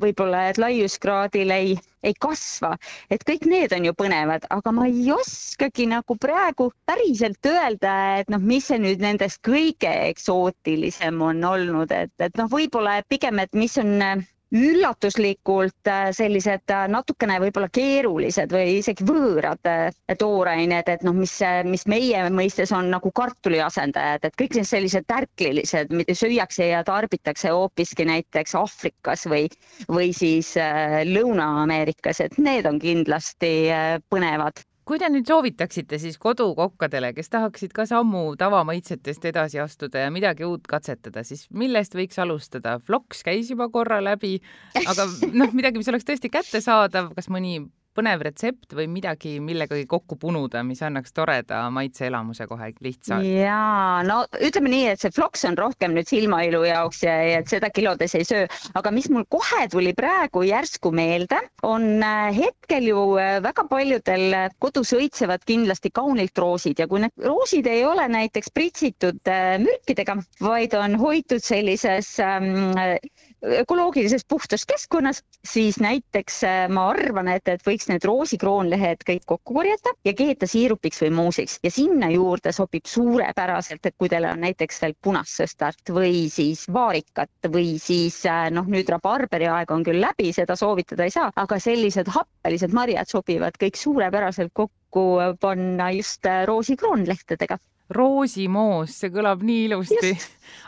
võib-olla laiuskraadil ei, ei kasva, et kõik need on ju põnevad, aga ma ei oskagi nagu praegu päriselt öelda, et noh, mis see nüüd nendest kõige eksootilisem on olnud, et, et noh, võib-olla pigem, et mis on üllatuslikult äh, sellised äh, natukene võib-olla keerulised või isegi võõrad äh, toorained, et noh, mis, mis meie mõistes on nagu kartuli asendajad, et kõik sellised tärklilised, mida süüakse ja tarbitakse hoopiski näiteks Aafrikas või, või siis Lõuna-Ameerikas, et need on kindlasti põnevad kui te nüüd soovitaksite siis kodukokkadele, kes tahaksid ka sammu tavamaitsetest edasi astuda ja midagi uut katsetada, siis millest võiks alustada? Floks käis juba korra läbi, aga noh, midagi, mis oleks tõesti kättesaadav, kas mõni põnev retsept või midagi millegagi kokku punuda, mis annaks toreda maitseelamuse kohe lihtsalt? jaa, no ütleme nii, et see floks on rohkem nüüd silmailu jaoks ja, ja seda kilodes ei söö, aga mis mul kohe tuli praegu järsku meelde, on äh, hetkel ju äh, väga paljudel kodus õitsevad kindlasti kaunilt roosid ja kui need roosid ei ole näiteks pritsitud äh, mürkidega, vaid on hoitud sellises ähm, ökoloogilises puhtas keskkonnas, siis näiteks äh, ma arvan, et, et võiks need roosikroonlehed kõik kokku korjata ja keeta siirupiks või muusiks ja sinna juurde sobib suurepäraselt, et kui teil on näiteks veel punast sõstart või siis vaarikat või siis äh, noh, nüüd rabarberi aeg on küll läbi, seda soovitada ei saa, aga sellised happelised marjad sobivad kõik suurepäraselt kokku panna just äh, roosikroonlehtedega roosimoos, see kõlab nii ilusti.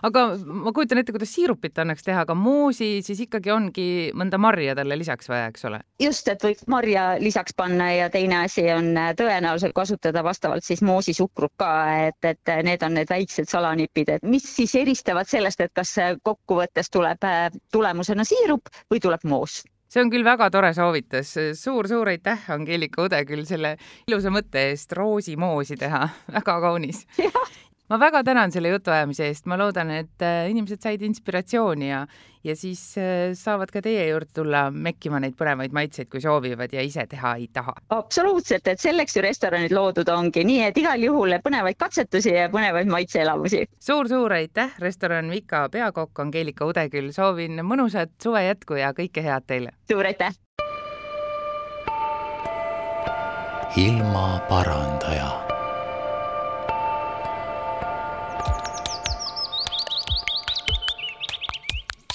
aga ma kujutan ette, kuidas siirupit annaks teha, aga moosi siis ikkagi ongi mõnda marja talle lisaks vaja, eks ole? just, et võiks marja lisaks panna ja teine asi on äh, tõenäoliselt kasutada vastavalt siis moosisukrut ka, et, et need on need väiksed salanipid, et mis siis eristavad sellest, et kas kokkuvõttes tuleb äh, tulemusena siirup või tuleb moos see on küll väga tore soovitus. Suur,, suur-suur aitäh, Angeelika Udeküll, selle ilusa mõtte eest roosimoosi teha, väga kaunis ma väga tänan selle jutuajamise eest, ma loodan, et äh, inimesed said inspiratsiooni ja, ja siis äh, saavad ka teie juurde tulla mekkima neid põnevaid maitseid, kui soovivad ja ise teha ei taha. absoluutselt, et selleks ju restoranid loodud ongi, nii et igal juhul põnevaid katsetusi ja põnevaid maitseelamusi suur,. suur-suur aitäh, restoran Vika peakokk Angeelika Udeküll, soovin mõnusat suve jätku ja kõike head teile! suur aitäh! ilmaparandaja